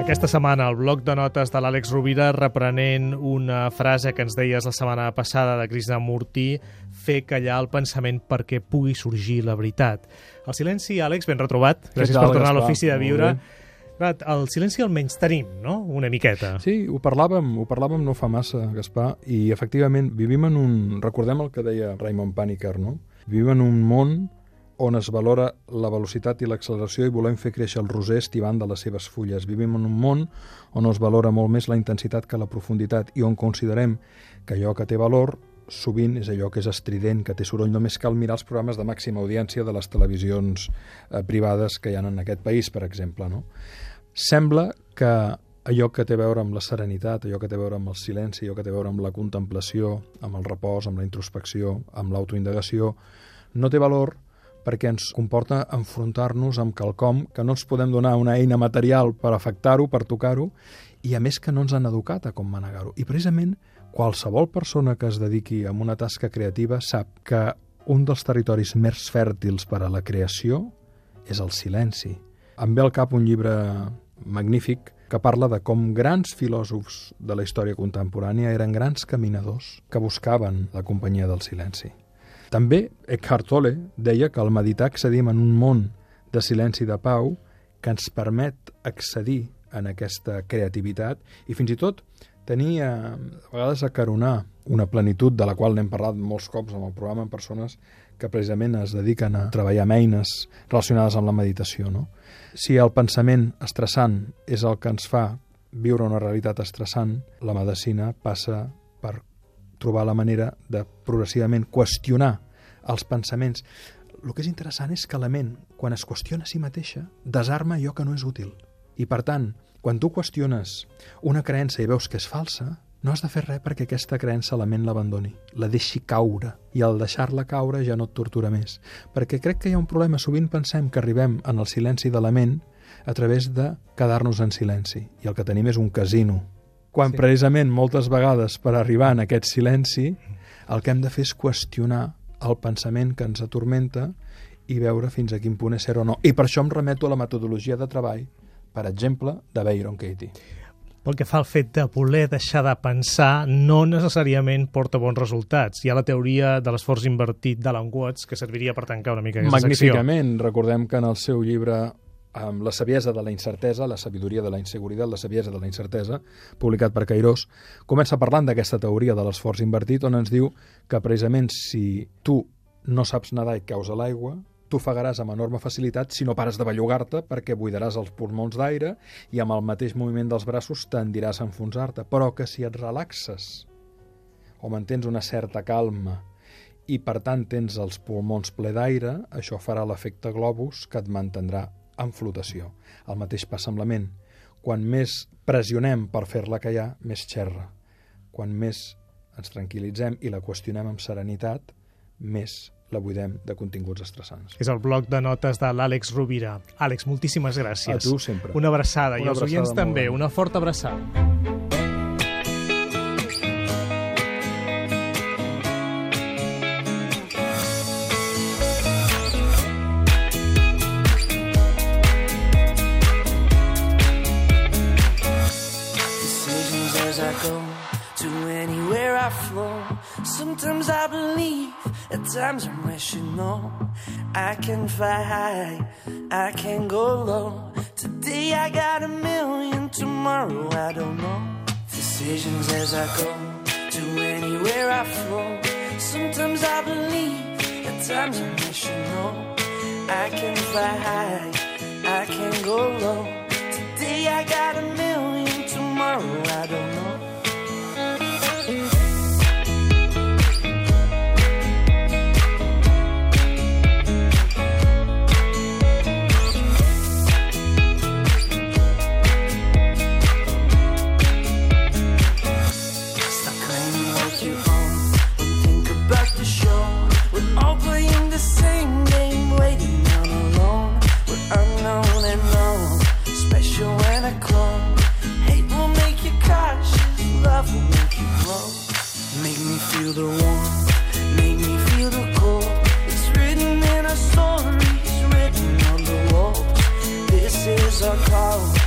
Aquesta setmana, el bloc de notes de l'Àlex Rovira reprenent una frase que ens deies la setmana passada de Krishnamurti, fer callar el pensament perquè pugui sorgir la veritat. El silenci, Àlex, ben retrobat. Gràcies tal, per tornar a l'ofici de viure. Clar, el silenci almenys tenim, no?, una miqueta. Sí, ho parlàvem, ho parlàvem no fa massa, Gaspar, i efectivament vivim en un... Recordem el que deia Raymond Paniker, no? Vivim en un món on es valora la velocitat i l'acceleració i volem fer créixer el roser estivant de les seves fulles. Vivim en un món on es valora molt més la intensitat que la profunditat i on considerem que allò que té valor sovint és allò que és estrident, que té soroll. Només cal mirar els programes de màxima audiència de les televisions eh, privades que hi ha en aquest país, per exemple. No? Sembla que allò que té a veure amb la serenitat, allò que té a veure amb el silenci, allò que té a veure amb la contemplació, amb el repòs, amb la introspecció, amb l'autoindagació, no té valor perquè ens comporta enfrontar-nos amb quelcom que no ens podem donar una eina material per afectar-ho, per tocar-ho, i a més que no ens han educat a com manegar-ho. I precisament qualsevol persona que es dediqui a una tasca creativa sap que un dels territoris més fèrtils per a la creació és el silenci. Em ve al cap un llibre magnífic que parla de com grans filòsofs de la història contemporània eren grans caminadors que buscaven la companyia del silenci. També Eckhart Tolle deia que al meditar accedim en un món de silenci i de pau que ens permet accedir en aquesta creativitat i fins i tot tenir, a vegades, acaronar una plenitud de la qual n'hem parlat molts cops en el programa amb persones que precisament es dediquen a treballar amb eines relacionades amb la meditació. No? Si el pensament estressant és el que ens fa viure una realitat estressant, la medicina passa per trobar la manera de progressivament qüestionar els pensaments. El que és interessant és que la ment, quan es qüestiona a si mateixa, desarma allò que no és útil. I, per tant, quan tu qüestiones una creença i veus que és falsa, no has de fer res perquè aquesta creença la ment l'abandoni, la deixi caure, i al deixar-la caure ja no et tortura més. Perquè crec que hi ha un problema, sovint pensem que arribem en el silenci de la ment a través de quedar-nos en silenci, i el que tenim és un casino. Quan Sí. precisament moltes vegades per arribar en aquest silenci el que hem de fer és qüestionar el pensament que ens atormenta i veure fins a quin punt és ser o no. I per això em remeto a la metodologia de treball, per exemple, de Byron Katie. Pel que fa al fet de voler deixar de pensar, no necessàriament porta bons resultats. Hi ha la teoria de l'esforç invertit d'Alan Watts, que serviria per tancar una mica aquesta secció. Magníficament. Recordem que en el seu llibre amb la saviesa de la incertesa, la sabidoria de la inseguretat, la saviesa de la incertesa, publicat per Cairós, comença parlant d'aquesta teoria de l'esforç invertit, on ens diu que precisament si tu no saps nedar i caus a l'aigua, t'ofegaràs amb enorme facilitat si no pares de bellugar-te perquè buidaràs els pulmons d'aire i amb el mateix moviment dels braços tendiràs a enfonsar-te, però que si et relaxes o mantens una certa calma i per tant tens els pulmons ple d'aire, això farà l'efecte globus que et mantindrà en flotació. El mateix passa amb la ment. Quan més pressionem per fer-la callar, més xerra. Quan més ens tranquil·litzem i la qüestionem amb serenitat, més la buidem de continguts estressants. És el bloc de notes de l'Àlex Rovira. Àlex, moltíssimes gràcies. A tu sempre. Una abraçada, Una i als oients també, una forta abraçada. Anywhere I flow. Sometimes I believe, at times I'm no. I can fly high, I can go low. Today I got a million, tomorrow I don't know. Decisions as I go to anywhere I flow. Sometimes I believe, at times I'm no. I can fly high, I can go low. Today I got a million, tomorrow feel the warmth, make me feel the cold. It's written in our stories, written on the walls. This is our call.